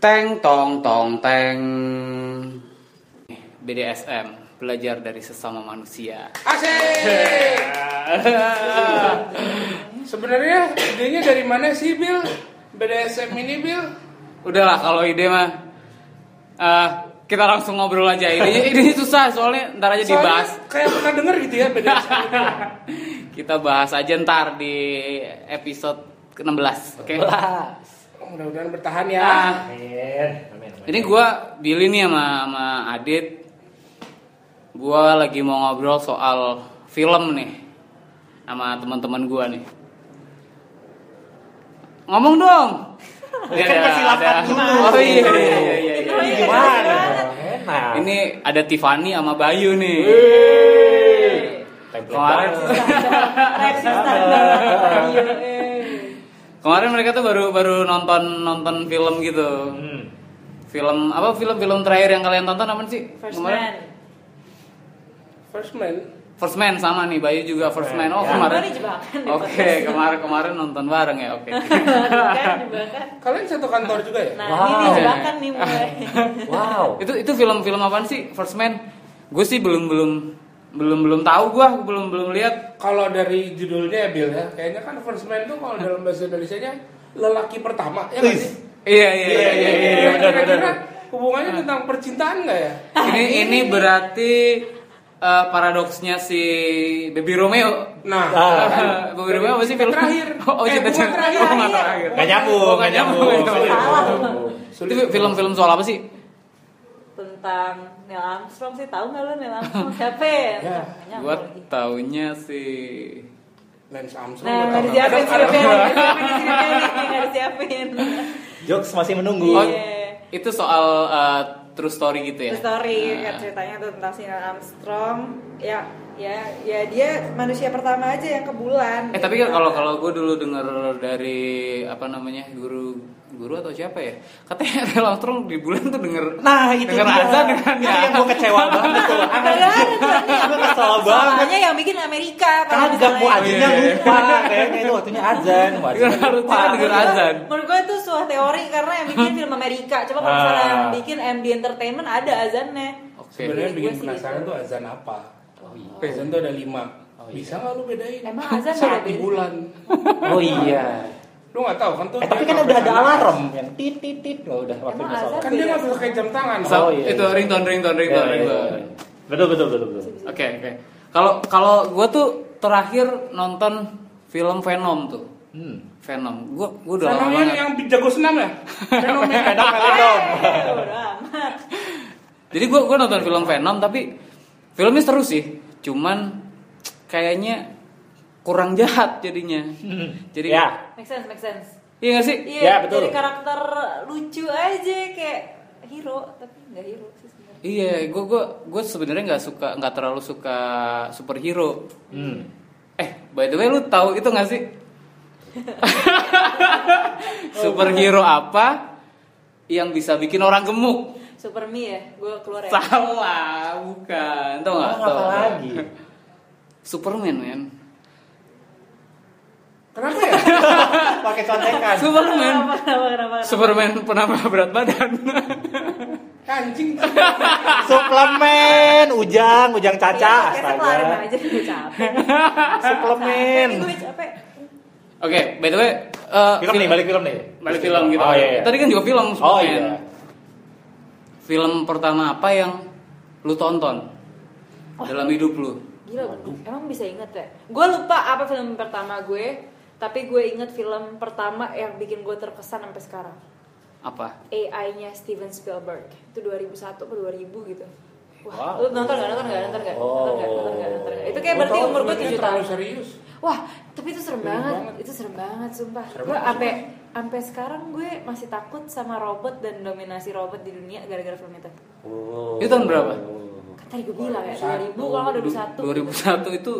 Teng tong tong teng. BDSM, belajar dari sesama manusia. Asik. Sebenarnya idenya dari mana sih Bill? BDSM ini Bill? Udahlah kalau ide mah eh, kita langsung ngobrol aja. Ini ini susah soalnya ntar aja dibahas. Soalnya kayak pernah denger gitu ya BDSM. Kita bahas aja ntar di episode ke-16. Oke. Oh, Mudah-mudahan bertahan ya. Ah, Amin. Amin. ini gua Billy nih sama sama Adit. Gua lagi mau ngobrol soal film nih sama teman-teman gua nih. Ngomong dong. Ya, Kan persilakan dulu. Oh iya iya iya iya. iya. Gimana? Enak. Ini ada Tiffany sama Bayu nih. Template Kemarin banget. Reaksi standar. Iya, eh. Kemarin mereka tuh baru baru nonton nonton film gitu. Hmm. Film apa film-film terakhir yang kalian tonton apa sih? First Kemarin? man. First man. First Man sama nih Bayu juga First Man. Oh Ya. kemarin. Oke podcast. kemarin kemarin nonton bareng ya. Oke. Jebakan, jebakan. Kalian satu kantor juga ya? Nah, Wow. ini nih jebakan nih mulai. Wow. itu itu film-film apaan sih First Man? Gue sih belum belum belum belum tahu gue belum belum lihat. Kalau dari judulnya ya Bill ya, kayaknya kan first man itu kalau dalam bahasa Indonesia-nya lelaki pertama ya nggak sih? Iya iya iya iya. iya. Iya, Kira-kira hubungannya tentang percintaan nggak ya? Ini ini berarti eh, paradoksnya si Baby Romeo. Nah, Ah. Baby Romeo apa sih film? Terakhir. Oh, Eh, cinta cinta. terakhir. Oh, nggak terakhir. Gak nyambung, Oh, gak nyambung. nggak nyambung. Salah. Itu film-film soal apa sih? Tentang Neil Armstrong sih tahu nggak lo Neil Armstrong siapa ya? Ya, Gua lagi. taunya si Lance Armstrong. Nah, nggak disiapin nggak disiapin nggak disiapin. Jokes masih menunggu. Oh, Iya. itu soal eh, true story gitu ya? True story Nah. kan ceritanya tuh tentang si Neil Armstrong. Ya, ya, ya dia manusia pertama aja yang ke bulan. Eh tapi kan kalau kalau gue dulu denger dari apa namanya guru guru atau siapa ya katanya Neil Armstrong di bulan tuh denger Nah itu denger dia. azan kan ya. yang gue kecewa banget tuh. Gue kesel banget. Soalnya yang bikin Amerika kalau Kagak mau azannya lupa kayaknya itu waktunya azan. Harusnya kan denger azan. Menurut gue itu sebuah teori karena yang bikin film Amerika. Coba kalau misalnya Ah. yang bikin MD Entertainment ada azannya. Oke. Sebenarnya Gue bikin penasaran gitu. tuh azan apa? Oh iya. Azan tuh ada lima. Oh, iya. Bisa nggak lu bedain? Emang azan Saat beda-beda? di bulan. Oh iya. Lu nggak tahu kan tuh? Eh, tapi dia kan udah ada alarm yang tit tit tit. Oh, udah waktunya Emang sholat. azan? Kan dia nggak bisa pakai jam tangan. So, Oh, iya, itu iya. ringtone ringtone ringtone iya, ringtone. iya. Betul betul betul betul. Oke oke. Kalau kalau gue tuh terakhir nonton film Venom tuh. Hmm. Venom. Gue gue udah lama banget. yang jago senam ya? Venom Venom. Udah amat. Jadi gue gue nonton film Venom tapi filmnya seru sih. Cuman kayaknya kurang jahat jadinya. Jadi Ya. Make sense, make sense. iya gak sih? Iya, Ya, betul. jadi karakter lucu aja kayak hero tapi nggak hero sih sebenarnya. Iya, gue gue gue sebenarnya nggak suka nggak terlalu suka superhero. Hmm. Eh, by the way lu tahu itu gak sih? superhero apa yang bisa bikin orang gemuk? Super Me ya, gue keluar ya. Salah, bukan. Tahu nggak? Oh, Tahu. apa lagi? Superman, men. Kenapa ya? Pakai contekan. Superman. Kenapa, kenapa, kenapa, kenapa? Superman penambah berat badan. Anjing. Suplemen, ujang, ujang caca. Iya, Kita kelarin Astaga. aja gue capek. Suplemen. Gue capek. Oke, by the way, uh, Film nih, balik film nih. balik film gitu. Oh iya. iya. Tadi kan juga film Oh Superman. iya. Film pertama apa yang lu tonton dalam hidup lu? Gila, emang bisa inget ya? Gue lupa apa film pertama gue, tapi gue inget film pertama yang bikin gue terkesan sampai sekarang. Apa? AI-nya Steven Spielberg. Itu 2001 atau 2000 gitu. Wah, Wow. lu nonton gak? Nonton gak? Nonton gak? Oh. Nonton gak? Nonton gak? Nonton gak? Itu kayak berarti umur gue filmnya 7 terlalu tahun. serius. Wah, tapi itu serem Serem banget. banget. Itu serem banget, sumpah. Serem Gue sampai sampai sekarang gue masih takut sama robot dan dominasi robot di dunia gara-gara film itu. Oh. Itu tahun berapa? Kan tadi gue bilang ya, 2000 kalau nggak 2001. 2001 itu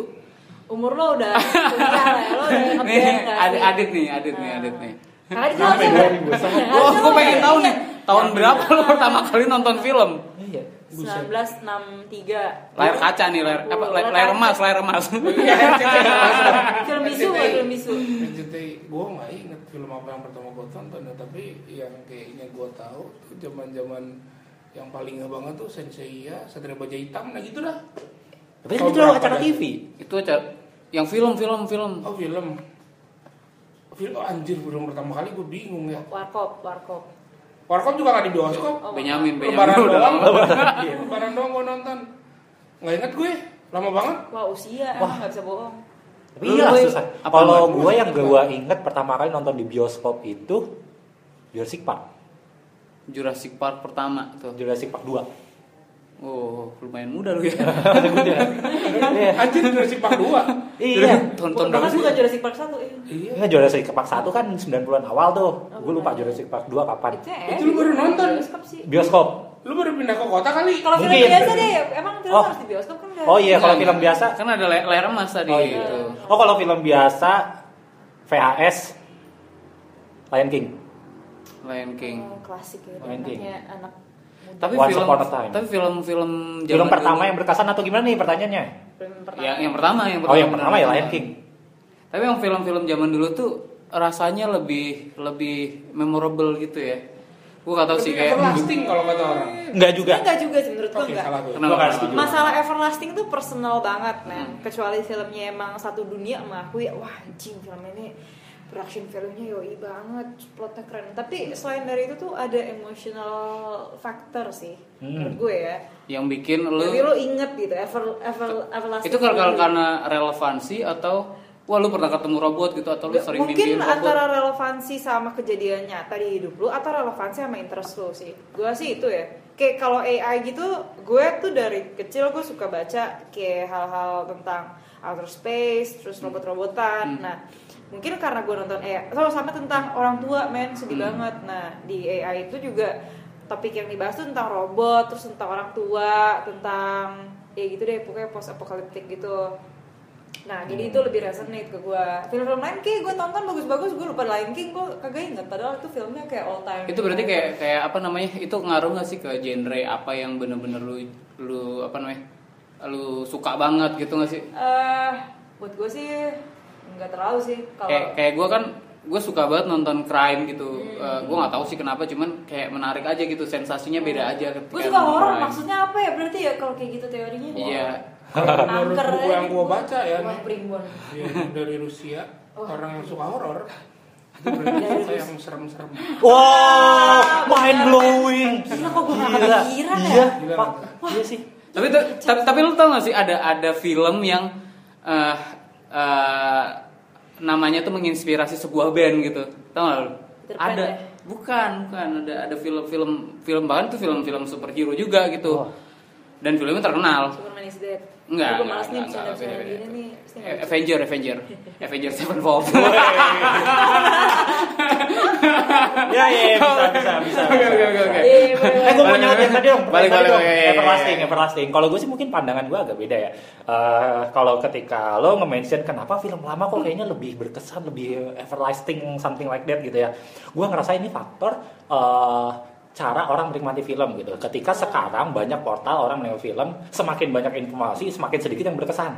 Umur lo udah kuliah lah, ya, lo udah nih adit, nih, adit nih, adit nih. Kakak di Sampai sana. 2001. Oh, gue pengen tahu nih tahun berapa lu pertama kali nonton film? Iya. Buset. 1963 layar kaca nih layar apa layar, layar emas layar emas Iya, film bisu nggak film bisu RCTI gue nggak inget film apa yang pertama gue tonton ya, tapi yang kayaknya gue tahu tuh zaman zaman yang paling nggak banget tuh Senseiya Satria Baja Hitam nah gitu dah Tapi itu berapa acara? TV. itu aja yang film film film oh film film oh, anjir film pertama kali gue bingung ya warkop warkop Warkop juga nggak di bioskop. Oh, Benyamin lebaran Benyamin udah doang. Iya, lebaran doang gue nonton. Nggak inget gue. Lama banget. Wah usia. Wah. nggak bisa bohong. Tapi iya susah. apa Kalau gue yang gue inget pertama kali nonton di bioskop itu Jurassic Park. Jurassic Park pertama tuh Jurassic Park 2. oh lumayan muda lu ya. Anjir Jurassic Park 2 Iya. tonton berapa bahkan sih bukan Jurassic Park satu iya. iya Enggak Jurassic Park 1 kan 90-an awal tuh. Oh, gue lupa bukan. Jurassic Park 2 kapan. itu ya Itu lu baru nonton? bioskop sih Bioskop. lu baru pindah ke kota kali kalau film biasa deh emang film Oh. harus di bioskop kan Oh iya, kalau film biasa kan ada lay- layar emas tadi Oh iya. gitu Oh kalau film biasa VHS Lion King. Lion King Oh, klasik ya Lion King. anaknya anak tapi Once film Upon a Time. tapi film film Film pertama yang berkesan atau gimana nih pertanyaannya? film pertama yang yang pertama yang Oh yang pertama ya Lion King. Tapi yang film-film zaman dulu tuh rasanya lebih lebih memorable gitu ya. Gue gak tau sih kayak everlasting kalau kata orang Enggak juga. enggak juga sih menurut gue Kenapa? Gua nggak setuju. masalah everlasting tuh personal banget men Hmm. kecuali filmnya emang satu dunia mengakui wah anjing film ini production filmnya yoi banget plotnya keren tapi selain dari itu tuh ada emotional factor sih Hmm. menurut gue ya yang bikin lu jadi lo inget gitu ever ever everlasting itu value. karena relevansi atau wah lu pernah ketemu robot gitu atau lu sering mungkin robot. antara relevansi sama kejadian nyata di hidup lu atau relevansi sama interest lu sih gue sih itu ya kayak kalau AI gitu gue tuh dari kecil gue suka baca kayak hal-hal tentang outer space terus robot-robotan Hmm. nah mungkin karena gue nonton AI atau sama tentang orang tua men sedih Hmm. banget nah di AI itu juga topik yang dibahas tuh tentang robot terus tentang orang tua tentang ya gitu deh pokoknya post apokaliptik gitu Nah, jadi itu lebih resonate ke gue. Film-film lain kayak gue tonton bagus-bagus, gue lupa Lion King, gue kagak inget. Padahal itu filmnya kayak all time. itu berarti kayak kayak apa namanya itu ngaruh gak sih ke genre apa yang bener-bener lu lu apa namanya lu suka banget gitu gak sih Eh, buat gue sih nggak terlalu sih. Kalau kayak kayak gue kan gue suka banget nonton crime gitu gue nggak tahu sih kenapa cuman kayak menarik aja gitu sensasinya beda aja ketika gue suka horor, crime. maksudnya apa ya? Berarti ya kalau kayak gitu teorinya? iya menurut Angker buku aja yang gue baca ya Wah, nih yang dari Rusia Oh. orang yang suka horor yang serem-serem Wow, mind blowing. Gila kok gue gak Gila. kepikiran ya? Iya, Gila. Pak. Iya sih. tapi tapi, tapi lu tau gak sih ada ada film yang eh eh, namanya tuh menginspirasi sebuah band gitu tau gak lu ada ya? bukan bukan ada ada film-film film bahkan tuh film-film superhero juga gitu Oh. dan filmnya terkenal Superman is dead. Enggak, Gue malas nih enggak, bercanda-bercanda beda-beda. gini nih. Eh. Avenger Avenger Avenger Sevenfold Ya, ya, ya, bisa, bisa, bisa. Oke, oke, oke, Eh gue mau nyaut yang tadi dong. balik, balik, dong. Everlasting, everlasting. Kalau gue sih mungkin pandangan gue agak beda ya. Eh, kalau ketika lo nge-mention kenapa film lama kok kayaknya lebih berkesan, lebih everlasting, something like that gitu ya. Gue ngerasa ini faktor eh, cara orang menikmati film gitu. Ketika sekarang banyak portal orang menikmati film, semakin banyak informasi, semakin sedikit yang berkesan.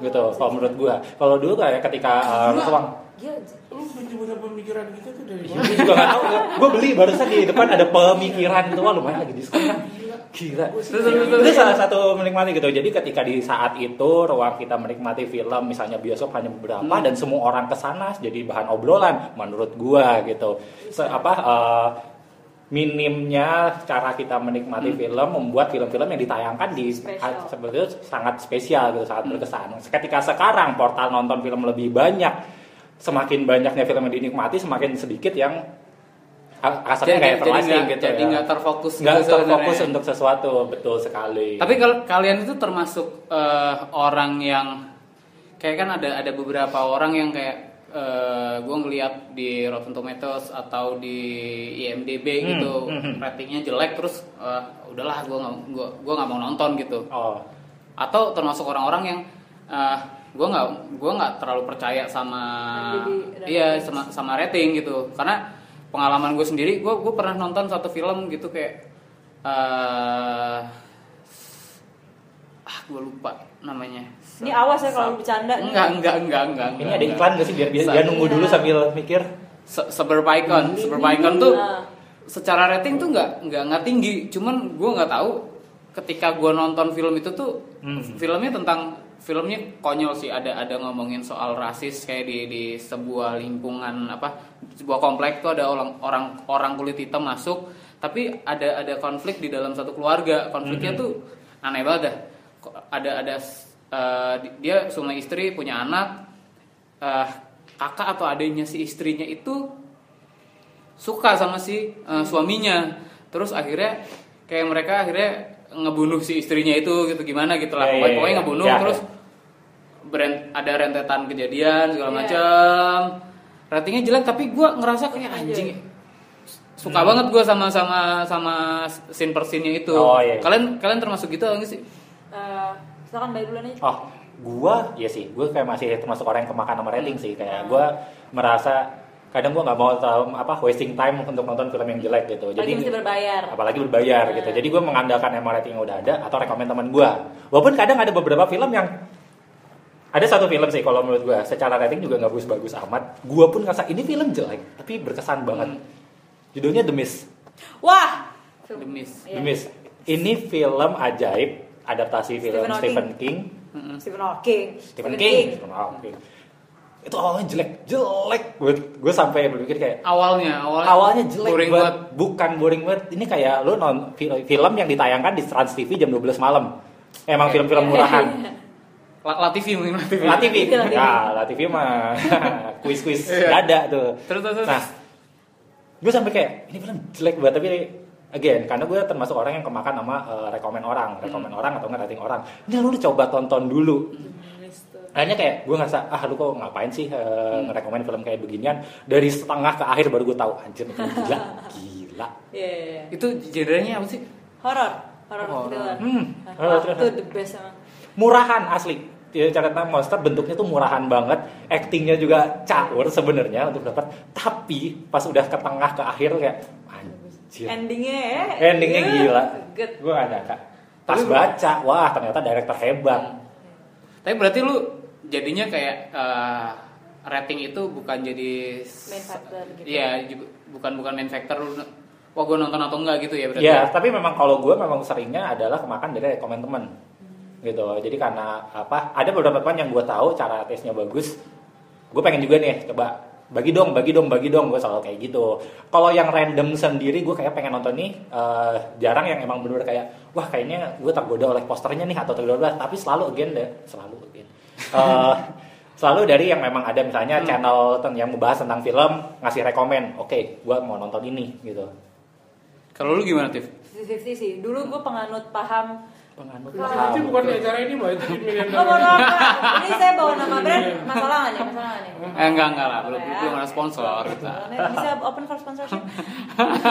Gitu, Oh, kalau menurut gue. Kalau dulu kayak ketika eh, Gila. ruang Gila, lu punya pemikiran gitu tuh dari Gue mana juga gak tau, gue beli barusan di depan ada pemikiran gitu, wah lumayan lagi diskon kan. Gila. Itu salah satu menikmati gitu. Jadi ketika di saat itu ruang kita menikmati film, misalnya bioskop hanya beberapa Hmm. dan semua orang ke sana jadi bahan obrolan menurut gua gitu. Se- apa eh, minimnya cara kita menikmati film membuat film-film yang ditayangkan di seperti itu sangat spesial gitu, sangat Hmm. berkesan. Ketika sekarang portal nonton film lebih banyak, semakin banyaknya film yang dinikmati, semakin sedikit yang a- kasarnya kayak everlasting nggak- gitu jadi ya. nggak terfokus nggak gitu terfokus untuk sesuatu betul sekali Tapi kalau kalian itu termasuk eh, orang yang kayak kan ada ada beberapa orang yang kayak gue ngeliat di Rotten Tomatoes atau di IMDb Hmm, gitu hmm, ratingnya jelek terus eh, udahlah gue nggak gua gua nggak mau nonton gitu. Oh. Atau termasuk orang-orang yang gue nggak gue nggak terlalu percaya sama iya sama sama rating gitu. Karena pengalaman gue sendiri gue gue pernah nonton satu film gitu kayak eh ah gue lupa namanya. Ini awas ya kalau bercanda nih. Enggak, enggak, enggak, enggak. Ini enggak, ada enggak. iklan gak sih biar biar dia nunggu dulu sambil mikir. Se Suburbicon, Suburbicon tuh secara rating tuh nggak nggak nggak tinggi, cuman gue nggak tahu ketika gue nonton film itu tuh Hmm. filmnya tentang filmnya konyol sih ada ada ngomongin soal rasis kayak di di sebuah lingkungan apa sebuah komplek tuh ada orang orang orang kulit hitam masuk tapi ada ada konflik di dalam satu keluarga konfliknya Mhm. tuh aneh banget dah ada ada eh, dia suami istri punya anak. Eh, kakak atau adiknya si istrinya itu suka sama si eh, suaminya. Terus akhirnya kayak mereka akhirnya ngebunuh si istrinya itu gitu. Gimana gitu lah. Ya, pokoknya, ya. pokoknya ngebunuh Ya, terus beren- ada rentetan kejadian segala Iya. macam ratingnya jelek tapi gue ngerasa kayak Aja. anjing suka banget gue sama sama sama scene per scene-nya itu. Oh, iya. kalian kalian termasuk gitu atau enggak sih? Eh, silakan bayar duluan aja. Oh, gua ya sih, gua kayak masih termasuk orang yang kemakan sama rating sih. Kayak gua merasa kadang gua nggak mau tahu apa wasting time untuk nonton film yang jelek gitu. Apalagi mesti berbayar. apalagi berbayar Nah. gitu. Jadi gua mengandalkan emang rating yang udah ada atau rekomend teman gua. Walaupun kadang ada beberapa film yang ada satu film sih kalau menurut gua secara rating juga nggak bagus-bagus amat. Gua pun ngerasa ini film jelek tapi berkesan banget. Hmm. Judulnya The Mist. Wah. The Mist. The Mist. Ini film ajaib adaptasi film Stephen Stephen King. Stephen Hawking. Stephen King. Stephen Hawking. Itu awalnya jelek, jelek. Gue gue sampai berpikir kayak awalnya awalnya awalnya jelek boring buat banget bukan boring banget. Ini kayak lu non fil- film yang ditayangkan di Trans TV jam 12 malam. Emang Eh, film-film murahan. La, La TV mungkin La TV. La TV. La TV. Nah, La TV mah kuis-kuis Iya. dada tuh. Terus, terus, terus. Nah, gue sampai kayak ini film jelek banget tapi again karena gue termasuk orang yang kemakan sama eh, rekomen orang, rekomen orang atau nggak rating orang. Ini lu coba tonton dulu. akhirnya kayak gue ngerasa ah lu kok ngapain sih uh, ngerekomen film kayak beginian dari setengah ke akhir baru gue tahu anjir gila gila Iya, iya, iya. Itu genrenya apa sih? Horor. Horor Horor. thriller. Hmm, Nah, Itu the best emang. murahan asli ya, cerita monster bentuknya tuh murahan banget actingnya juga caur sebenarnya untuk dapat tapi pas udah ke tengah ke akhir kayak Endingnya ya. endingnya iya, gila Good. gue gak nyangka pas Tapi- baca wah ternyata director hebat Tapi berarti lu jadinya kayak eh, rating itu bukan jadi Main factor gitu. Iya, bukan bukan main factor lu. Wah, gue nonton atau enggak gitu ya berarti. ya tapi memang kalau gue memang seringnya adalah kemakan dari rekomen temen gitu jadi karena apa ada beberapa teman yang gue tahu cara tesnya bagus gue pengen juga nih coba bagi dong bagi dong bagi dong gue selalu kayak gitu kalau yang random sendiri gue kayak pengen nonton nih eh, jarang yang emang bener kayak wah kayaknya gue tergoda oleh posternya nih atau tergoda tapi selalu again deh selalu again Eh, selalu dari yang memang ada misalnya Hmm. channel yang membahas tentang film ngasih rekomen oke gue mau nonton ini gitu Kalau lu gimana, Tif? 50 sih. Dulu gue penganut paham penganut paham. Itu bukan di acara ini mbak, itu di Million Oh, mohon maaf. Ini saya bawa nama brand, masalah nggak nih? Masalah nggak nih? Eh enggak enggak lah, belum Boleh ya. belum ada sponsor kita. Boleh, Bisa open for sponsorship.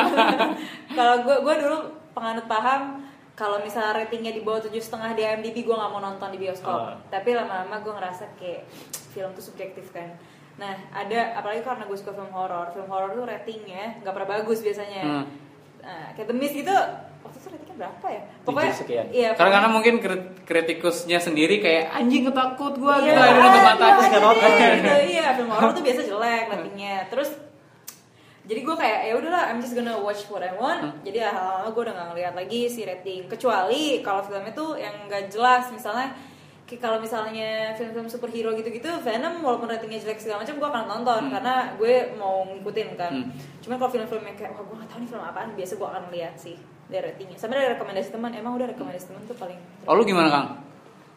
kalau gue gue dulu penganut paham kalau misalnya ratingnya di bawah tujuh setengah di IMDb gue nggak mau nonton di bioskop. Ah. Tapi lama-lama gue ngerasa kayak film tuh subjektif kan. Nah ada apalagi karena gue suka film horor, film horor tuh ratingnya nggak pernah bagus biasanya. Hmm. Nah, kayak The Mist gitu berapa ya? Tujuh sekian. Iya. Karena karena pokoknya- mungkin krit- kritikusnya sendiri kayak anjing ketakut gua Iya, gitu akhirnya nutup mata. iya, iya, gitu, iya film horor tuh biasa jelek ratingnya terus jadi gue kayak ya udahlah I'm just gonna watch what I want Hmm. jadi lama-lama gue udah gak ngeliat lagi si rating kecuali kalau filmnya tuh yang gak jelas misalnya kalau misalnya film-film superhero gitu-gitu Venom walaupun ratingnya jelek segala macam gue akan nonton Hmm. karena gue mau ngikutin kan Hmm. cuman kalau film-film yang kayak wah gue gak tahu nih film apaan biasa gue akan lihat sih dari ratingnya sama dari rekomendasi teman emang udah rekomendasi teman tuh paling Oh lu gimana, Kang?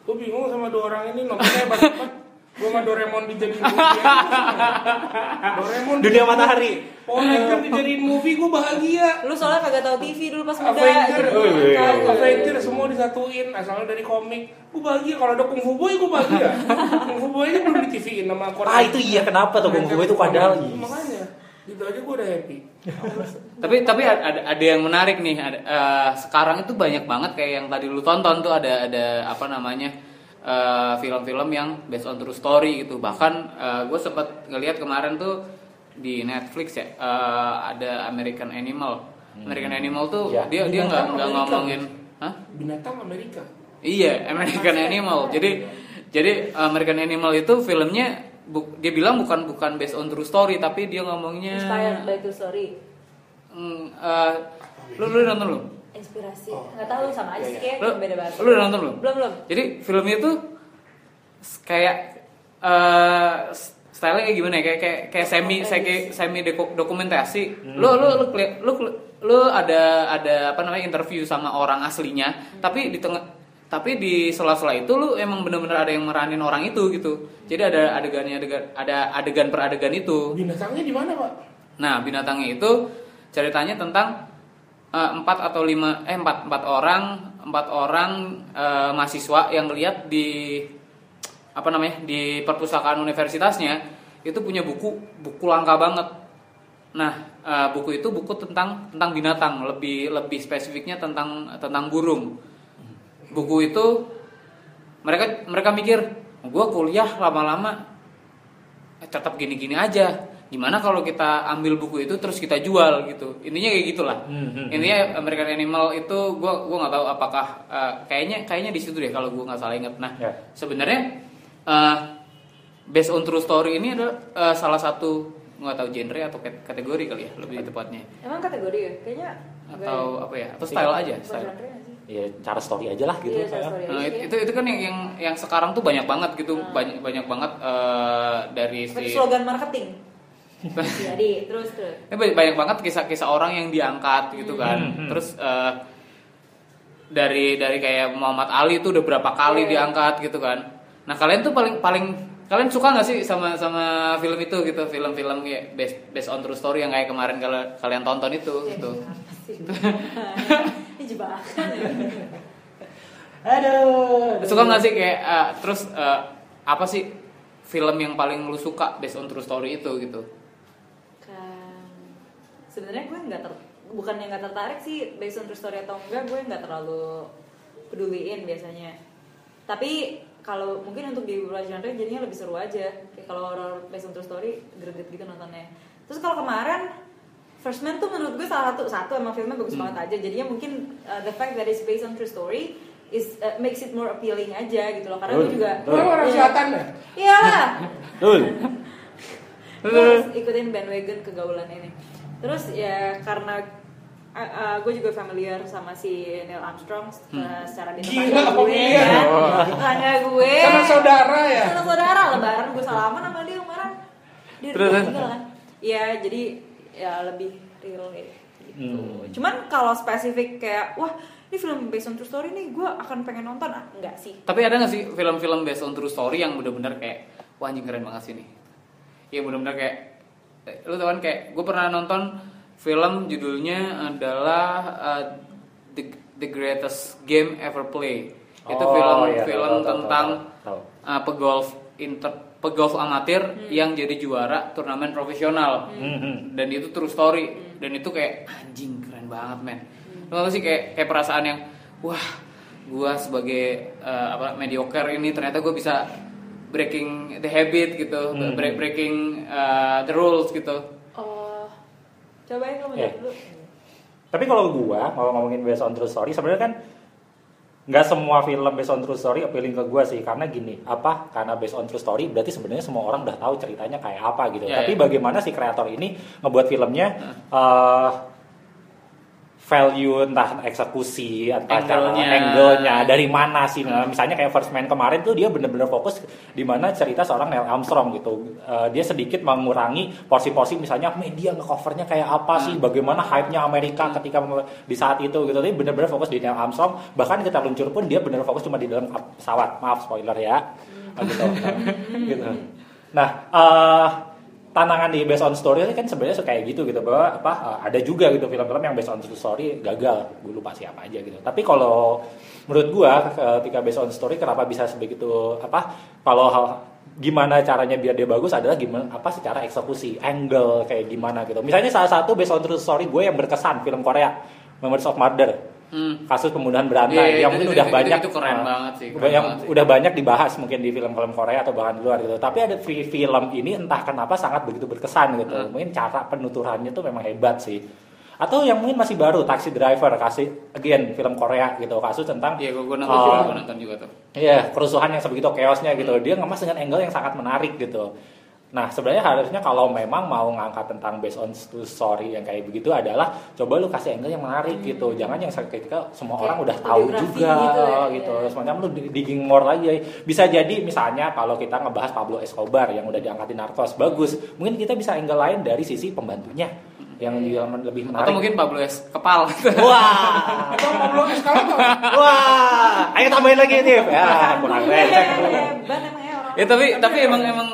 Gue bingung sama dua orang ini nontonnya hebat-hebat. Gue sama Doraemon dijadiin movie. Doraemon dunia matahari Ranger dijadiin movie gue bahagia. lu soalnya kagak tahu TV dulu pas muda Avenger, iya. Avenger semua disatuin asalnya dari komik. Gue bahagia kalau ada Kung Fu Boy gue bahagia. Kung Fu Boy nya belum di TV-in sama Korea. ah itu iya kenapa tuh Kung Fu itu padahal. Makanya gitu aja gue udah happy. Tapi tapi ada ada yang menarik nih. Ada, eh, sekarang itu banyak banget kayak yang tadi lu tonton tuh ada ada apa namanya eh, film-film yang based on true story gitu. Bahkan gue sempet ngelihat kemarin tuh di Netflix ya eh, ada American Animal. American Animal tuh Ya. dia dia nggak Binatang nggak Amerika. ngomongin, hah? Binatang Amerika. Iya, American Animal. Jadi jadi American Animal itu filmnya bu- dia bilang bukan bukan based on true story tapi dia ngomongnya Inspired by true story. Hmm, eh, lu lu udah nonton belum? Inspirasi. Oh. Nggak tahu sama aja Iya, sih iya. kayak Lu, beda banget. lu udah nonton belum? Belum belum. Jadi filmnya tuh kayak eh stylenya kayak gimana ya? Kayak kayak, kayak semi kayak semi deko- dokumentasi. Lu lu lu keli- lu lu, lu ada ada apa namanya interview sama orang aslinya, tapi di tengah tapi di sela-sela itu lu emang bener-bener ada yang meranin orang itu gitu. Jadi ada adegannya adegan ada adegan per adegan itu. Binatangnya di mana pak? Nah, binatangnya itu ceritanya tentang eh, empat atau lima eh empat empat orang empat orang eh, mahasiswa yang lihat di apa namanya di perpustakaan universitasnya itu punya buku buku langka banget. Nah, eh, buku itu buku tentang tentang binatang lebih lebih spesifiknya tentang tentang burung. Buku itu mereka mereka mikir, gue kuliah lama-lama eh, tetap gini-gini aja. Gimana kalau kita ambil buku itu terus kita jual gitu? Intinya kayak gitulah. Hmm, hmm, Intinya American Animal itu gue gua nggak tahu apakah eh, kayaknya kayaknya di situ deh kalau gue nggak salah inget. Nah Ya. sebenarnya eh, based on true story ini adalah eh, salah satu nggak tahu genre atau kat- kategori kali ya lebih tepatnya Emang kategori ya? Kayaknya atau apa ya atau style aja style. genre? Ya cara story aja lah gitu Iya, story Nah, aja itu, sih. itu itu kan yang yang yang sekarang tuh banyak banget gitu banyak banyak banget eh, dari Seperti si slogan marketing. Jadi terus terus. Ini banyak, banyak banget kisah-kisah orang yang diangkat gitu kan. Hmm, hmm. Terus eh, dari dari kayak Muhammad Ali itu udah berapa kali Iya. diangkat gitu kan. Nah kalian tuh paling paling kalian suka nggak sih sama sama film itu gitu film-film kayak based, based on true story yang kayak kemarin kalian kalian tonton itu gitu. Sih? Ini jebakan. aduh Suka nggak sih kayak eh, terus eh, apa sih film yang paling lu suka based on true story itu gitu? Kan sebenarnya gue nggak ter bukan yang nggak tertarik sih based on true story atau enggak gue nggak terlalu peduliin biasanya tapi kalau mungkin untuk di beberapa genre jadinya lebih seru aja kayak kalau horror based on true story greget gitu nontonnya terus kalau kemarin First Man tuh menurut gue salah satu satu emang filmnya bagus banget aja jadinya mungkin uh, the fact that it's based on true story is uh, makes it more appealing aja gitu loh karena gue juga betul. Orang orang Iya. selatan ya? Iya harus ikutin bandwagon kegaulan ini terus ya karena gue juga familiar sama si Neil Armstrong uh, secara di Gila, gue familiar. kan tetangga gue Karena saudara ya? Saudara saudara lebaran gue salaman sama dia kemarin dia Terus, terus. meninggal kan ya jadi ya lebih real gitu Hmm. cuman kalau spesifik kayak wah ini film based on true story nih gue akan pengen nonton ah, enggak sih Tapi ada gak sih film-film based on true story yang bener-bener kayak wah anjing keren banget sih nih. Iya bener-bener kayak eh, lu tau kan kayak gue pernah nonton film judulnya adalah uh, the, the Greatest Game Ever Play. Itu Oh, film iya, film tahu, tentang tahu, tahu. uh, pegolf inter pegolf amatir yang jadi juara turnamen profesional. Hmm, hmm. dan itu true story. Dan itu kayak anjing keren banget men. Lu tau gak sih kayak kayak perasaan yang wah gua sebagai eh, apa mediocre ini ternyata gue bisa breaking the habit gitu. Hmm. break breaking eh, the rules gitu. Oh. Coba ya kamu jawab dulu. Tapi kalau gua mau ngomongin based on true story sebenarnya kan nggak semua film based on true story appealing ke gua sih. Karena gini apa? Karena based on true story berarti sebenarnya semua orang udah tahu ceritanya kayak apa gitu. Ya, tapi ya. bagaimana si kreator ini ngebuat filmnya eh, value entah eksekusi entah Angle-nya. angle-nya dari mana sih. Nah, misalnya kayak First Man kemarin tuh dia bener-bener fokus di mana cerita seorang Neil Armstrong gitu. Eh, dia sedikit mengurangi porsi-porsi misalnya media ngecovernya kayak apa sih bagaimana hype-nya Amerika ketika me- di saat itu gitu. Tapi bener-bener fokus di Neil Armstrong. Bahkan kita luncur pun dia bener fokus cuma di dalam pesawat. Maaf spoiler ya. Ah, gitu gitu. Nah eh, tantangan di based on story kan sebenarnya suka kayak gitu gitu bahwa apa uh, ada juga gitu film-film yang based on true story gagal gue lupa siapa aja gitu. Tapi kalau menurut gua ketika based on story kenapa bisa sebegitu apa kalau hal- gimana caranya biar dia bagus adalah gimana apa secara eksekusi angle kayak gimana gitu. Misalnya salah satu based on true story gue yang berkesan film Korea Memories of Murder Hmm. kasus pembunuhan berantai Iya, yang itu- mungkin itu- udah itu- banyak itu keren uh, banget sih, keren yang banget sih. udah banyak dibahas mungkin di film-film Korea atau bahkan di luar gitu tapi ada fi- film ini entah kenapa sangat begitu berkesan gitu Hmm. mungkin cara penuturannya tuh memang hebat sih atau yang mungkin masih baru Taxi Driver kasih again film Korea gitu kasus tentang Iya, gue nonton uh, juga, gue nonton juga tuh. Iya, kerusuhan yang sebegitu chaosnya gitu. Dia ngemas dengan angle yang sangat menarik gitu. Nah, sebenarnya harusnya kalau memang mau ngangkat tentang based on true story yang kayak begitu adalah coba lu kasih angle yang menarik gitu. Jangan yang ketika semua Kayak orang udah tahu biografi juga gitu ya, gitu. iya. Semacam lu digging more lagi. Bisa jadi misalnya kalau kita ngebahas Pablo Escobar yang udah diangkat di Narcos, bagus. Mungkin kita bisa angle lain dari sisi pembantunya yang dia lebih menarik. Atau mungkin Pablo S kepal. Wah, Atau Pablo Escalator. wah, ayo tambahin lagi nih. Ya, kurang receh. Hebat emang ya orang. ya tapi tapi emang emang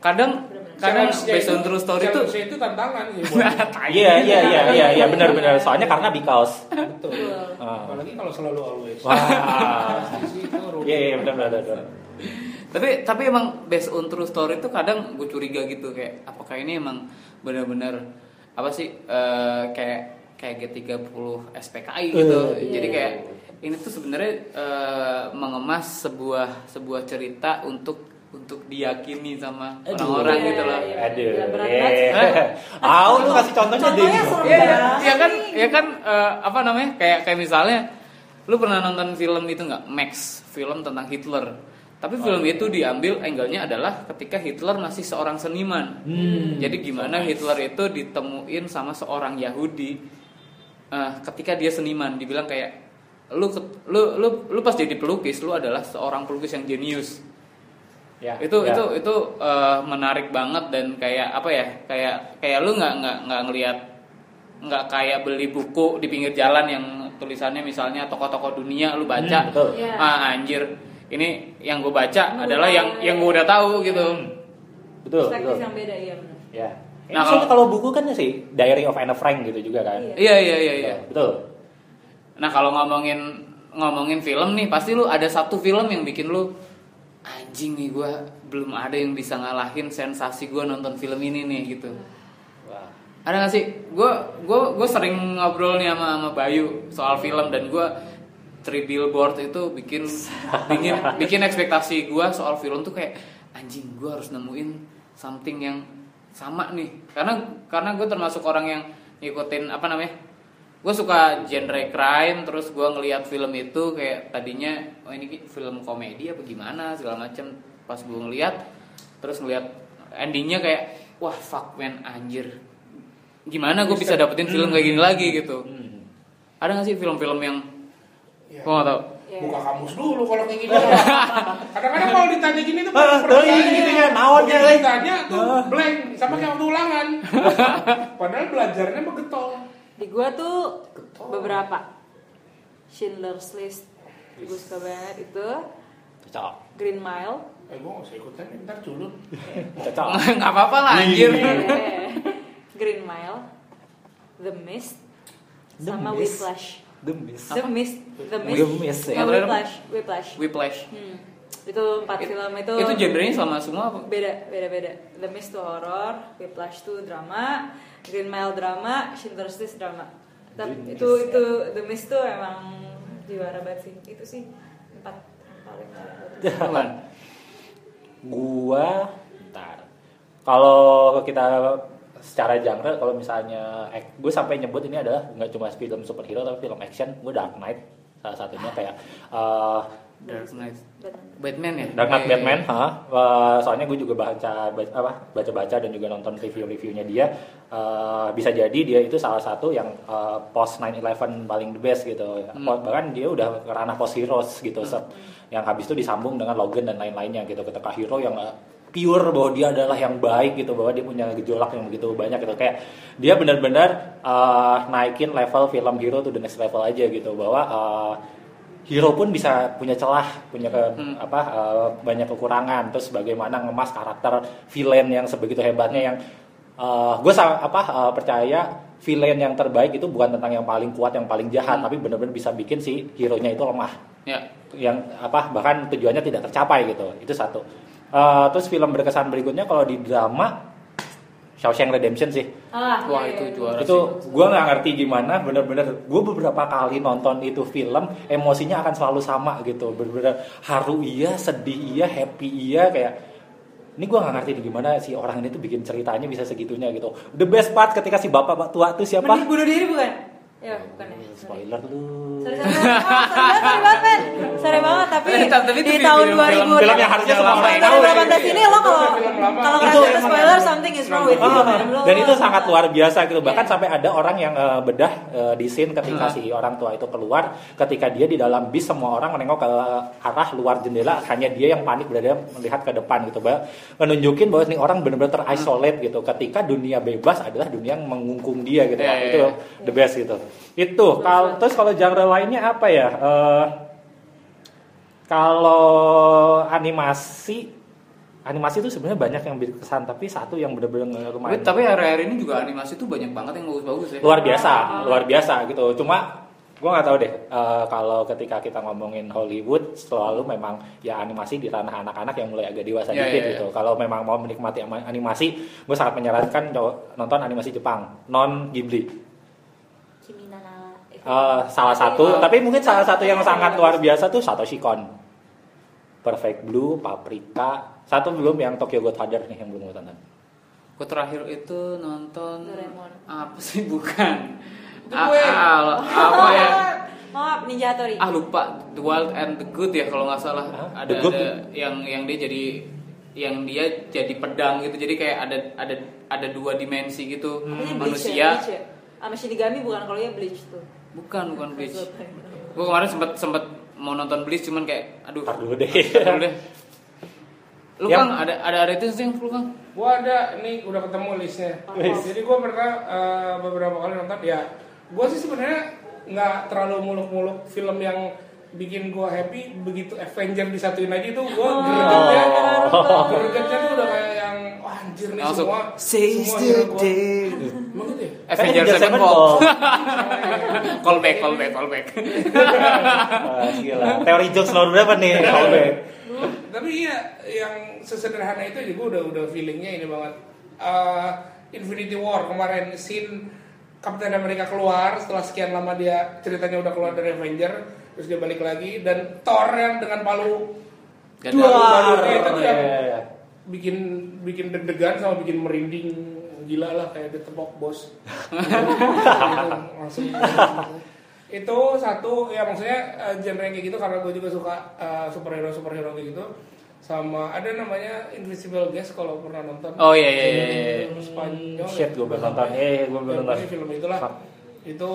kadang kadang based on true story challenge-nya itu tantangan sih buat Iya iya iya iya iya benar-benar soalnya karena because. betul. Ah. Apalagi kalau selalu always. Wah. Itu. Iya iya benar benar benar. tapi tapi emang based on true story itu kadang gue curiga gitu kayak apakah ini emang benar-benar apa sih eh, kayak kayak G30 SPKI gitu Eh, jadi iya. kayak ini tuh sebenarnya eh, mengemas sebuah sebuah cerita untuk untuk diyakini sama orang-orang Iya, gitu loh iya, iya. Aduh. Eh. Ah, lu kasih contohnya deh. Iya, ya kan, nih. ya kan eh, apa namanya? Kayak kayak misalnya lu pernah nonton film itu nggak Max, film tentang Hitler. Tapi film itu diambil angle-nya adalah ketika Hitler masih seorang seniman. Hmm. Jadi gimana Hitler itu ditemuin sama seorang Yahudi eh, ketika dia seniman, dibilang kayak lu lu lu lu pas jadi pelukis lu adalah seorang pelukis yang jenius Ya, itu ya. itu itu eh, menarik banget dan kayak apa ya kayak kayak lu nggak nggak nggak ngelihat nggak kayak beli buku di pinggir jalan yang tulisannya misalnya tokoh-tokoh dunia lu baca Hmm, betul. Iya. ah anjir ini yang gue baca Lu adalah yang yang gue udah tahu gitu Betul, Perspektif betul. yang beda iya benar. Ya. Nah, Nah, kalau- kalau buku kan sih Diary of Anne Frank gitu juga kan. Iya. iya iya iya iya Betul. nah kalau ngomongin ngomongin film nih pasti lu ada satu film yang bikin lu anjing nih gue belum ada yang bisa ngalahin sensasi gue nonton film ini nih gitu. Wah. ada gak sih? Gue gue gue sering ngobrol nih sama sama Bayu soal film dan gue Three Billboard itu bikin bikin bikin ekspektasi gue soal film tuh kayak anjing gue harus nemuin something yang sama nih. Karena karena gue termasuk orang yang ngikutin apa namanya gue suka genre crime terus gue ngelihat film itu kayak tadinya oh ini film komedi apa gimana segala macem pas gue ngelihat terus ngelihat endingnya kayak wah fuck man anjir gimana gue bisa dapetin film kayak gini lagi gitu Hmm. ada gak sih film-film yang Iya. gue gak tau Iya. Buka kamus dulu kalau kayak gini. Kadang-kadang kalau ditanya gini tuh Ah, tuh, iya, gitu ya, naon ya, Begitu eh. ditanya tuh Ah. blank sama kayak waktu ulangan. Padahal belajarnya begetol. Di gua tuh beberapa. Schindler's List gue suka banget itu. Cocok. Green Mile. Eh gue gak usah ikutan ntar culun. Cocok. nggak apa-apa lah anjir. Eh, Green Mile The Mist The sama Mist. Whiplash. The Mist. The Mist. The Mist, The Mist, ya. Whiplash. Whiplash. Whiplash. Hmm. itu empat film itu itu genrenya sama semua apa? Beda beda beda. The Mist tuh horror Whiplash tuh drama Green Mile drama Schindler's List drama tapi Green itu Mist, itu The Mist tuh emang juara banget sih itu sih empat paling paling? Gua bentar. Kalau kita secara genre kalau misalnya gue sampai nyebut ini adalah nggak cuma film superhero tapi film action gue Dark Knight salah satunya kayak eh, Dark Knight Batman ya Dark Knight Batman, ha? Eh, soalnya gue juga baca baca- apa baca-baca dan juga nonton review-reviewnya dia. Eh, bisa jadi dia itu salah satu yang eh, post 9/11 paling the best gitu. Hmm. Bahkan dia udah ke ranah post heroes gitu, set. yang habis itu disambung dengan Logan dan lain-lainnya gitu. Ketika hero yang eh, pure bahwa dia adalah yang baik gitu, bahwa dia punya gejolak yang begitu banyak gitu. Kayak dia benar-benar eh, naikin level film hero to the next level aja gitu, bahwa eh, hero pun bisa punya celah, punya ke, Hmm. apa eh, banyak kekurangan. Terus bagaimana ngemas karakter villain yang sebegitu hebatnya yang gue apa eh, percaya villain yang terbaik itu bukan tentang yang paling kuat, yang paling jahat, Hmm. tapi benar-benar bisa bikin si hero-nya itu lemah. ya Yang apa bahkan tujuannya tidak tercapai gitu. Itu satu. Eh, terus film berkesan berikutnya kalau di drama Shawshank Redemption sih ah Wah, iya, itu iya. juara. itu gue nggak ngerti gimana bener-bener gue beberapa kali nonton itu film emosinya akan selalu sama gitu bener-bener haru iya sedih iya happy iya kayak ini gue nggak ngerti nih gimana si orang ini tuh bikin ceritanya bisa segitunya gitu. The best part ketika si bapak tua tuh siapa? Mending bunuh diri bukan? Ya, bukan ya. Spoiler lu. Sorry, sorry, sorry. Oh, sorry banget, sorry banget, men. Sorry banget, tapi, Eh, tapi di film- tahun film- 2000 film yang harusnya semua orang tahu. 2018 ini lo kalau kalau Itu ngerasa spoiler something is wrong with you. Dan itu sangat luar biasa gitu bahkan Iya. sampai ada orang yang eh, bedah eh, di scene ketika Hmm. si orang tua itu keluar ketika dia di dalam bis semua orang menengok ke arah luar jendela hanya dia yang panik berada melihat ke depan gitu Bah. menunjukin bahwa ini orang benar-benar terisolate gitu ketika dunia bebas adalah dunia yang mengungkung dia gitu Iya, iya, itu iya. the best gitu itu kalau terus kalau genre lainnya apa ya? Eh, kalau animasi animasi itu sebenarnya banyak yang berkesan tapi satu yang benar-benar lumayan tapi hari-hari ini juga animasi tuh banyak banget yang bagus-bagus ya. luar biasa luar biasa gitu. Cuma gue nggak tahu deh eh, kalau ketika kita ngomongin Hollywood selalu memang ya animasi di ranah anak-anak yang mulai agak dewasa Iya, dikit iya, gitu. kalau memang mau menikmati animasi gue sangat menyarankan nonton animasi Jepang non Ghibli Eh, salah satu tapi mungkin salah satu yang sangat luar biasa tuh Satoshi Kon Perfect Blue Paprika satu belum yang Tokyo Godfather nih yang belum gue tonton Gue terakhir itu nonton Doraemon. apa sih bukan? Gue. apa ya? Maaf, Ninja Hattori. Ah lupa The Wild and the Good ya kalau nggak salah. Hah? Ada The Good? ada yang yang dia jadi yang dia jadi pedang gitu. Jadi kayak ada ada ada dua dimensi gitu. Ini Bleach ya, Manusia. Bleach ya. Sama Shinigami bukan kalau ya Bleach tuh. Bukan bukan Bleach. Gue kemarin sempat sempat mau nonton Bleach cuman kayak aduh. Dulu deh. dulu deh. Lu Yang- Kang ada ada ada itu sih yang lu Kang? Gua ada nih udah ketemu listnya. Wis. Jadi gua pernah eh, beberapa kali nonton ya. Gua sih sebenarnya nggak terlalu muluk-muluk film yang bikin gua happy begitu Avenger disatuin aja itu gua gregetnya Oh. gregetnya tuh udah kayak yang wah anjir nih Langsung, semua "Seize semua the gua." day. Emang gitu ya? Avenger Kan Sevenfold. Sevenfold. call back, call back, call back. Ah, gila. Teori jokes nomor berapa nih? Callback. Tapi iya yang sesederhana itu juga udah udah feelingnya ini banget. Eh, Infinity War kemarin scene Captain America keluar setelah sekian lama dia ceritanya udah keluar dari Avenger terus dia balik lagi dan Thor yang dengan palu Dua. baru-barunya itu tuh Iya, yang iya, iya. bikin bikin deg-degan sama bikin merinding gila lah kayak ditepok bos langsung itu satu ya maksudnya eh, genre yang kayak gitu karena gue juga suka eh, superhero superhero kayak gitu sama ada namanya Invisible Guest kalau pernah nonton Oh iya iya iya. iya. Film Spanyol Shit, gua belum nonton. Iya, iya, gua belum Ya, nonton. film itulah Fuck. itu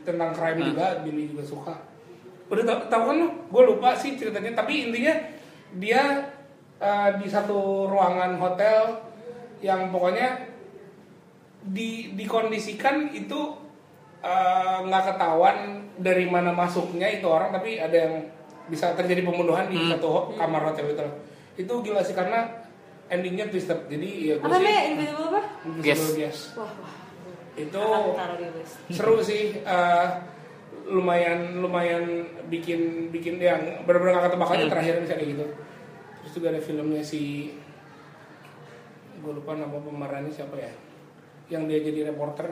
tentang crime Hmm. juga Billy juga suka udah tau, tau kan gue lupa sih ceritanya tapi intinya dia eh, di satu ruangan hotel yang pokoknya di dikondisikan itu eh, nggak ketahuan dari mana masuknya itu orang tapi ada yang bisa terjadi pembunuhan di Hmm. satu ho- kamar hotel itu itu gila sih karena endingnya twisted jadi ya gue Apa sih Invisible apa? Invisible Guest. Wah, wah. itu seru sih eh, lumayan lumayan bikin bikin yang benar-benar gak ketebak aja Hmm. terakhir misalnya gitu terus juga ada filmnya si gue lupa nama pemerannya siapa ya yang dia jadi reporter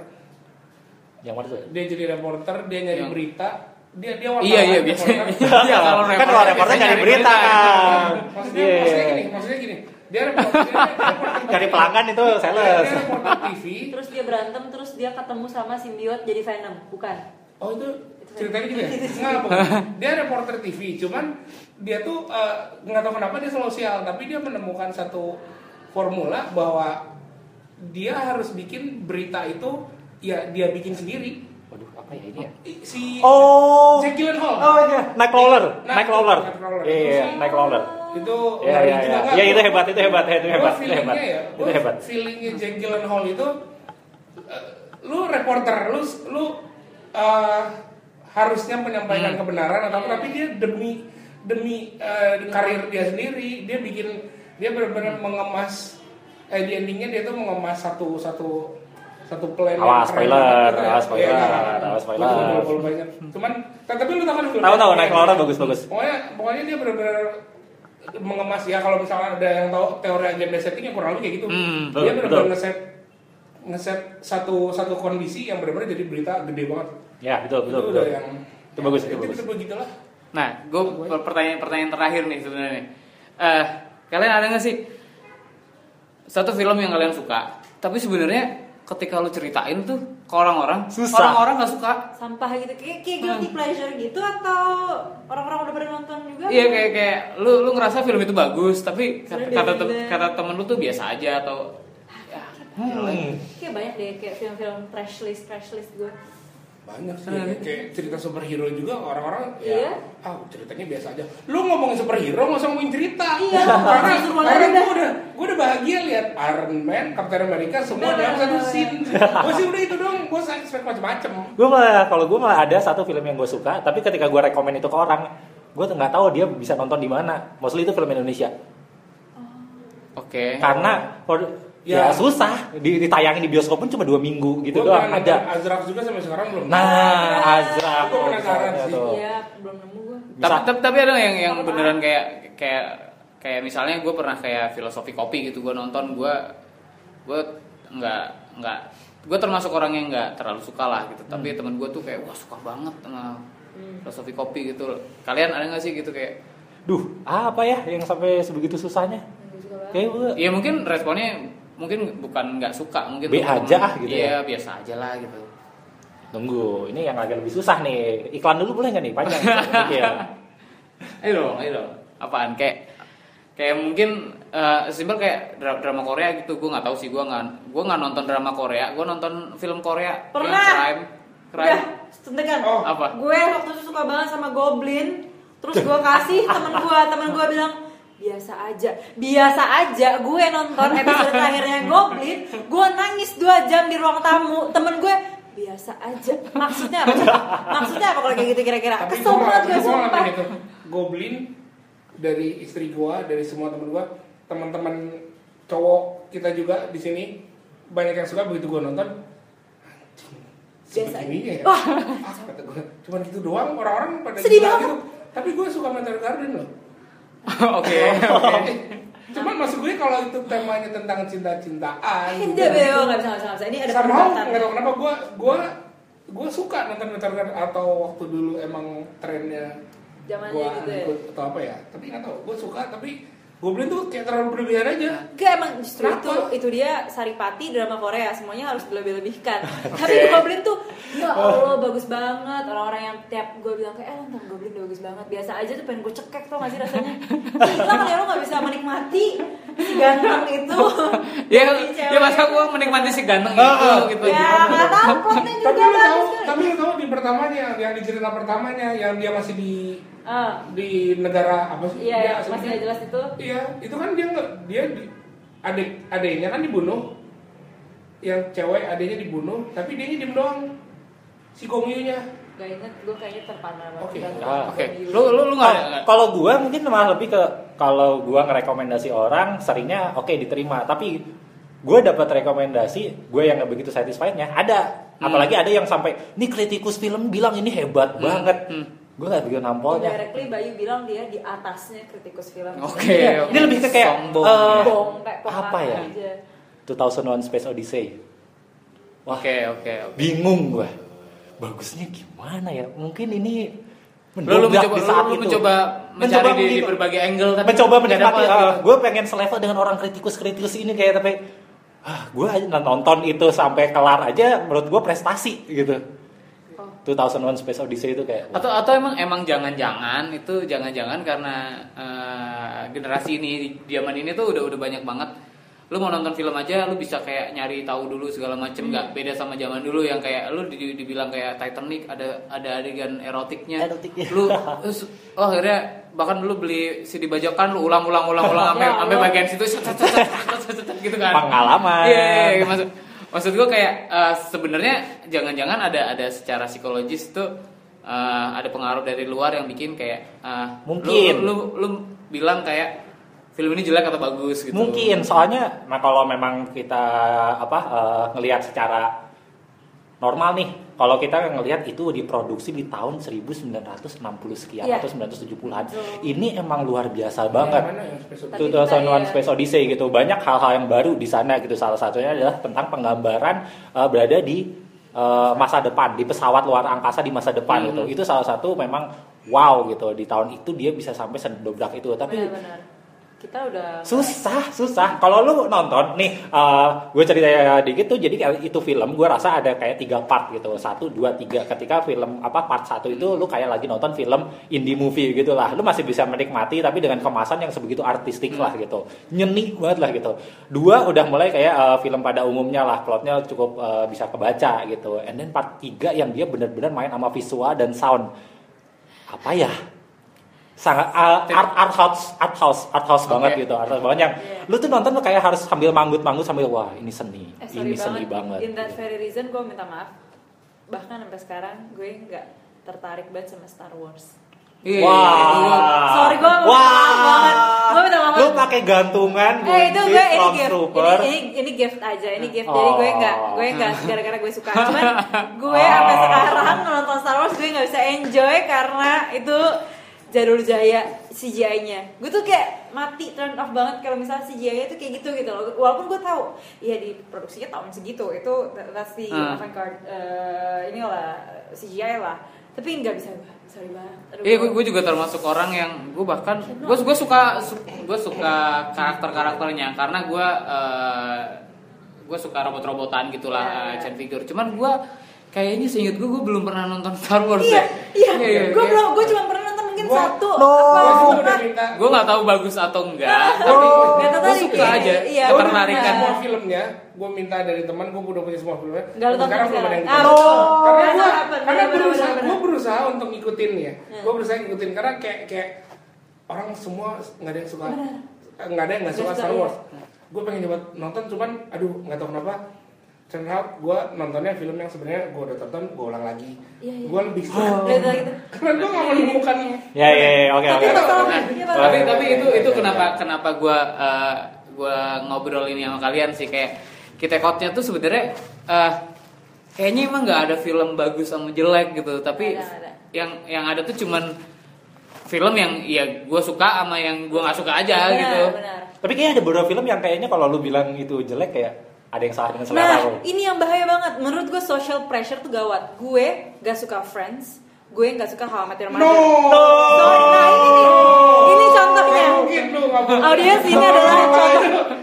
Yang mana tuh? dia jadi reporter dia nyari Yang- berita dia dia wartawan Iya iya reporter. Iya kalau Kan kalau reporter nyari berita kan. maksudnya Iya. maksudnya gini maksudnya gini dia reporter Cari pelanggan itu sales. dia reporter TV Terus dia berantem, terus dia ketemu sama simbiot jadi Venom, bukan? Oh itu ceritanya gitu ya? Nggak, bukan. Dia reporter TV, cuman dia tuh eh, nggak tahu kenapa dia selalu sial, tapi dia menemukan satu formula bahwa dia harus bikin berita itu ya dia bikin sendiri. Waduh, apa ya ini ya? Si Oh. Jack Gyllenhaal Oh iya, Nightcrawler. Nah, Nightcrawler. Nightcrawler. Iya, iya, itu Iya, ngeri iya, juga iya. nggak? Iya, itu hebat, itu hebat, itu hebat, itu feelingnya hebat. ya, Itu hebat. Feelingnya Jack Gyllenhaal itu, eh, lu reporter, lu lu eh, harusnya menyampaikan Hmm. kebenaran atau Iya. tapi dia demi demi eh, karir dia sendiri, dia bikin dia benar-benar Hmm. mengemas eh di endingnya dia tuh mengemas satu satu satu plan Awas, spoiler, gitu ya. awas, spoiler, Iya, nggak. awas, spoiler. Terlalu banyak. Cuman tapi lu tahu kan? Tahu tahu Iya. Nightcrawler bagus bagus. Pokoknya pokoknya dia benar-benar mengemas ya kalau misalnya ada yang tahu teori agenda settingnya kurang lebih kayak gitu. Hmm, dia benar-benar ngeset ngeset satu satu kondisi yang benar-benar jadi berita gede banget. Ya, betul betul itu betul. yang Itu bagus, itu itu, bagus. itu begitulah. Nah, gue pertanyaan pertanyaan terakhir nih sebenarnya. nih. Eh, kalian ada nggak sih satu film yang kalian suka tapi sebenarnya ketika lu ceritain tuh ke orang-orang Susah. orang-orang nggak suka sampah gitu kayak kayak guilty pleasure gitu atau orang-orang udah pernah nonton juga Iya kayak kayak lu lu ngerasa film itu bagus tapi kata kata, kata temen lu tuh biasa aja atau ya, Hmm. kayak banyak deh kayak film-film trash list trash list gue. Banyak sih kayak, kayak cerita superhero juga orang-orang ya Iya. ah ceritanya biasa aja. Lu ngomongin superhero nggak usah ngomongin cerita. Iya, karena karena gue udah gue udah bahagia lihat Iron Man Captain America semua dalam satu scene. Gue sih udah itu dong gue expect macam-macam gue malah kalau gue malah ada satu film yang gue suka tapi ketika gue rekomend itu ke orang gue tuh nggak tahu dia bisa nonton di mana. Mostly itu film Indonesia. Oke. Karena for- ya, Ya. susah. Di, ditayangin di bioskop pun cuma dua minggu gitu gue doang. ada. Azraq juga sampai sekarang belum. Nah Azra Gua penasaran sih. iya belum nemu gue tapi, tapi, ada yang yang beneran kayak kayak kayak misalnya gue pernah kayak filosofi kopi gitu gue nonton gue gue nggak nggak gue termasuk orang yang nggak terlalu suka lah gitu. Tapi temen gue tuh kayak wah suka banget sama filosofi kopi gitu. Kalian ada nggak sih gitu kayak? Duh apa ya yang sampai sebegitu susahnya? Gue kayak gue ya mungkin responnya mungkin bukan nggak suka mungkin B tuh aja ah, gitu iya ya. biasa aja lah gitu. Tunggu ini yang agak lebih susah nih. Iklan dulu boleh nggak nih? Panjang. Iya. ayo dong ayo dong. Apaan? Kayak kayak mungkin eh simpel kayak dra- drama Korea gitu. Gue nggak tahu sih gue nggak gue nggak nonton drama Korea. Gue nonton film Korea. Pernah. crime. Crime. Udah Oh. apa? Gue waktu itu suka banget sama Goblin. Terus gue kasih temen gue temen gue bilang biasa aja. Biasa aja gue nonton episode terakhirnya Goblin gue nangis dua jam di ruang tamu. Temen gue biasa aja. Maksudnya apa? Maksudnya apa kalau kayak gitu kira-kira? Kesel gue banget gue sumpah. Goblin dari istri gue dari semua temen gue teman-teman cowok kita juga di sini banyak yang suka begitu gue nonton. Anjing Biasa. sebegininya ya? Wah. ah, kata gue cuman gitu doang orang-orang pada Sedih banget. gitu. Tapi gue suka Meteor Garden loh oke cuman maksud gue kalau itu temanya tentang cinta-cintaan dia beo nggak bisa nggak bisa ini ada sama nggak tahu kenapa gue gue gue suka nonton Garden atau waktu dulu emang trennya Zamannya gue gitu ya. ikut atau apa ya. Tapi nggak tahu gue suka tapi Goblin tuh kayak terlalu berlebihan aja. Gak emang justru itu Kenapa? itu dia saripati drama Korea semuanya harus dilebih-lebihkan. Tapi Goblin tuh ya Allah bagus banget. Orang-orang yang tiap gue bilang kayak eh lo nonton Goblin udah bagus banget. Biasa aja tuh pengen gue cekek tau gak sih rasanya. Kali ya lo gak bisa menikmati si ganteng itu. ya ya masa gue menikmati si ganteng itu gitu. Ya nggak tahu plotnya juga tapi lu tahu tapi lu tahu di pertamanya yang di cerita pertamanya yang dia masih di Ah, di negara apa sih iya ya, masih gak jelas itu. Iya, itu kan dia nggak dia di, adik adiknya kan dibunuh. Yang cewek adiknya dibunuh, tapi dia diem doang. Si Gongyu-nya. Gak inget gue kayaknya terpana banget. Oke. Ah, oke lu lu lu nggak ada Kalau- nggak- Kalau gue mungkin malah lebih ke kalau gue ngerekomendasi orang seringnya oke diterima tapi gue dapat rekomendasi gue yang nggak begitu satisfiednya ada Hmm. apalagi ada yang sampai ini kritikus film bilang ini hebat banget hmm. Gue nggak begitu nampolnya Indirectly Bayu bilang dia di atasnya kritikus film. Oke, Iya, oke. ini lebih ke kayak, Sombong. eh, Bong kayak apa ya? aja. 2001 Space Odyssey Wah, oke oke oke bingung gue bagusnya gimana ya mungkin ini lu, lu mencoba di saat lu, itu. mencoba mencari di, di mengikuti- berbagai angle tapi mencoba menikmati dapet, gitu. gue pengen selevel dengan orang kritikus-kritikus ini kayak tapi ah gue aja nonton itu sampai kelar aja menurut gue prestasi gitu. 2001 Space Odyssey itu kayak atau atau emang emang jangan-jangan itu jangan-jangan karena eh, generasi ini zaman ini tuh udah udah banyak banget lu mau nonton film aja lu bisa kayak nyari tahu dulu segala macem nggak beda sama zaman dulu yang kayak lu di- dibilang kayak Titanic ada ada adegan erotiknya Erotiknya. lu oh akhirnya bahkan lu beli CD bajakan lu ulang-ulang ulang-ulang sampai Ya sampai Allah. bagian situ gitu kan Pengalaman. Iya, iya, iya, maksud maksud gue kayak eh, sebenarnya jangan-jangan ada ada secara psikologis tuh eh, ada pengaruh dari luar yang bikin kayak eh, Mungkin. lu, lu, lu, lu bilang kayak film ini jelek atau bagus gitu mungkin soalnya nah kalau memang kita apa eh, ngelihat secara normal nih kalau kita ngelihat itu diproduksi di tahun 1960 sekian Iya. atau 1970-an Betul. ini emang luar biasa banget itu kita ya- Space Odyssey gitu banyak hal-hal yang baru di sana gitu salah satunya adalah tentang penggambaran eh, berada di eh, masa depan di pesawat luar angkasa di masa depan Hmm. gitu itu salah satu memang wow gitu di tahun itu dia bisa sampai sedobrak itu tapi Benar-benar. Kita udah susah susah. Kalau lu nonton nih gue cerita dikit tuh jadi itu film gue rasa ada kayak tiga part gitu. Satu dua tiga. Ketika film apa part satu itu lu kayak lagi nonton film indie movie gitu lah. Lu masih bisa menikmati tapi dengan kemasan yang sebegitu artistik lah gitu. Nyeni banget lah gitu. Dua udah mulai kayak eh, film pada umumnya lah. Plotnya cukup eh, bisa kebaca gitu. And then part tiga yang dia benar-benar main sama visual dan sound. Apa ya sangat uh, art art house art house art house Oke. banget gitu art house banget yang Iya. lu tuh nonton tuh kayak harus sambil manggut-manggut sambil wah ini seni eh, ini seni banget, in that very reason gue minta maaf bahkan sampai sekarang gue nggak tertarik banget sama Star Wars Iya, Wah. iya, iya. sorry gue maaf banget gue minta maaf Lu pakai gantungan Eh itu gue ini gift, Trooper. ini, ini ini gift aja, ini gift. Jadi gue nggak, gue nggak Oh. gara-gara gue suka. Cuman gue sampai sekarang nonton Star Wars gue nggak bisa enjoy karena itu jadul jaya CGI-nya. Gue tuh kayak mati turn off banget kalau misalnya CGI-nya tuh kayak gitu gitu loh. Walaupun gue tahu, ya di produksinya tahun segitu itu that's the Hmm. avant-garde uh, inilah CGI lah. Tapi nggak bisa gue, sorry banget. Iya, gue, gue juga termasuk orang yang gue bahkan gue gue suka gue suka karakter karakternya karena gue eh, gue suka robot-robotan gitulah Ya. eh, action figure. Cuman gue kayaknya seinget gue gue belum pernah nonton Star Wars Iya, ya. iya, gue belum, gue cuma pernah mungkin Gua- satu. No. apa, Gue nggak tahu bagus atau enggak, tapi Nggak gue tertarik suka ya? aja Iya, ketertarikan. minta semua filmnya gue minta dari teman gue udah punya semua filmnya tonton sekarang belum ada yang. Ah, betul. karena gue karena berusaha gue berusaha untuk ngikutin ya Hmm. gue berusaha ngikutin karena kayak kayak orang semua nggak ada yang suka nggak ada yang nggak suka Star iya. Wars gue pengen coba nonton cuman aduh nggak tahu kenapa out gue nontonnya film yang sebenarnya gue udah tonton gue ulang lagi Iya, iya. gue lebih suka Udah gitu. karena gue nggak menemukan Ya ya ya oke Tapi oke. iya, Pak. tapi tapi itu itu Iya, kenapa iya. kenapa gue gue ngobrol ini sama kalian sih kayak kita kotnya tuh sebenarnya eh, kayaknya emang nggak ada film bagus sama jelek gitu tapi ada, ada. yang yang ada tuh cuman film yang ya gue suka sama yang gue nggak suka aja Benar, gitu benar. Tapi kayaknya ada beberapa film yang kayaknya kalau lu bilang itu jelek kayak ada yang salah dengan selera Nah, lu. ini yang bahaya banget. Menurut gue social pressure tuh gawat. Gue gak suka Friends, gue gak suka How I Met Your Mother. no Sorry, nah ini. Ini contohnya. Audiens ini adalah contoh.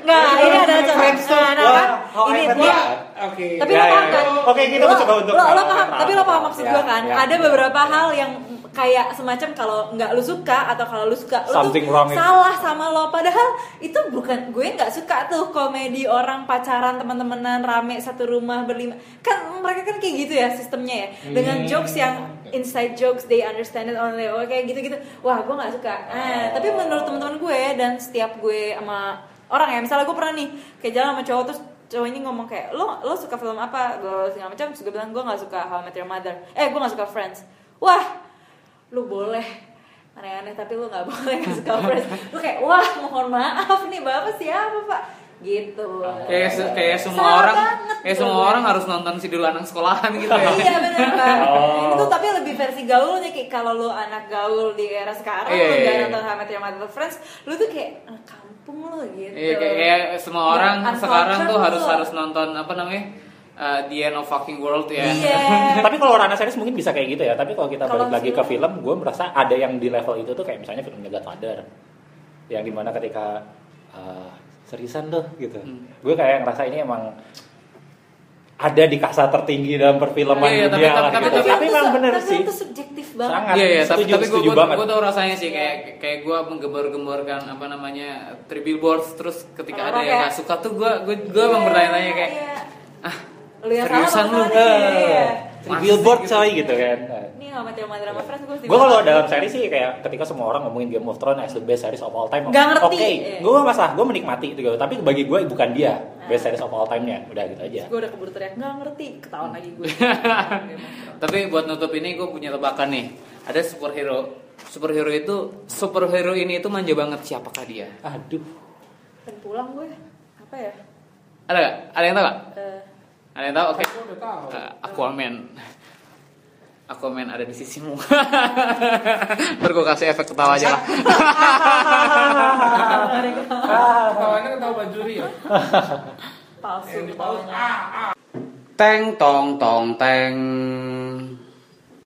Nggak, ini adalah contoh. Nah, nah, kan? Ini dia. Oke. Tapi Ya, lo ya, paham ya. kan? Oke, kita Lo- mencoba untuk lo, lo paham, tapi lo paham maksud Ya, gue kan? ya, Ada ya. beberapa hal yang kayak semacam kalau nggak lu suka atau kalau lu suka lu Something tuh wrong salah sama lo. Padahal itu bukan gue nggak suka tuh komedi orang pacaran teman-temanan rame satu rumah berlima. Kan mereka kan kayak gitu ya sistemnya ya. Dengan Hmm. jokes yang inside jokes they understand it only. Oh, kayak gitu-gitu. Wah gue nggak suka. Eh, tapi menurut teman-teman gue dan setiap gue sama orang ya misalnya gue pernah nih kayak jalan sama cowok terus cowok ini ngomong kayak lo lo suka film apa? Gue segala macam gue bilang gue nggak suka How I Met Your Mother. Eh gue nggak suka Friends. Wah lu boleh. Aneh-aneh tapi lu nggak boleh nggak suka Friends. Lu kayak wah mohon maaf nih bapak siapa pak? Gitu. Kayak se- kayak semua Salah orang banget kayak tuh semua orang harus nonton si dulu anak sekolahan gitu ya. Iya benar pak. Oh. itu tapi lebih versi gaulnya kayak kalau lu anak gaul di era sekarang Iya, lu nggak iya. nonton How I Met Your Mother Friends lu tuh kayak anak kampung lo gitu Iya kayak, kayak semua Ya, orang uncultured sekarang tuh harus lo. harus nonton apa namanya uh, The End of Fucking World ya. iya Tapi kalau Rana series mungkin bisa kayak gitu ya. Tapi kalau kita Kalau balik lagi film- ke film, gue merasa ada yang di level itu tuh kayak misalnya filmnya Godfather, yang di mana ketika uh, seriusan loh gitu. Hmm. Gue kayak ngerasa ini emang ada di kasta tertinggi dalam perfilman Iya, iya, tapi- dunia tapi- lah tapi- gitu. tapi- Tapi memang tapi sih. itu subjektif banget Sangat. Iya iya tapi Setuju, tapi gue setuju gue banget. gue tau rasanya sih kayak kayak gue menggembor-gemborkan apa namanya three billboards terus ketika ada yang gak suka tuh gue gue gue emang Iya, bertanya-tanya kayak iya. ah lu yang seriusan salah lu? Billboard gitu. coy gitu kan. Ini sama Theo Madra sama Friends gue Gue kalau dalam seri sih kayak ketika semua orang ngomongin Game of Thrones as the best series of all time. Nggak ngerti. Oke, Iya. gue gak masalah, gue menikmati itu gitu. Tapi bagi gue bukan dia best series of all time-nya. Udah gitu aja. gue udah keburu teriak nggak ngerti ketahuan lagi gue tapi buat nutup ini gue punya tebakan nih ada superhero superhero itu superhero ini itu manja banget siapakah dia Aduh. pengen pulang gue apa ya ada gak ada yang tahu gak Eh, ada yang tahu? Oke. Aku udah tahu. Eh, Aquaman. Aquaman ada di sisimu. Ntar gue kasih efek ketawa aja lah. Ketawanya ketawa bajuri ya. palsu. Teng tong tong teng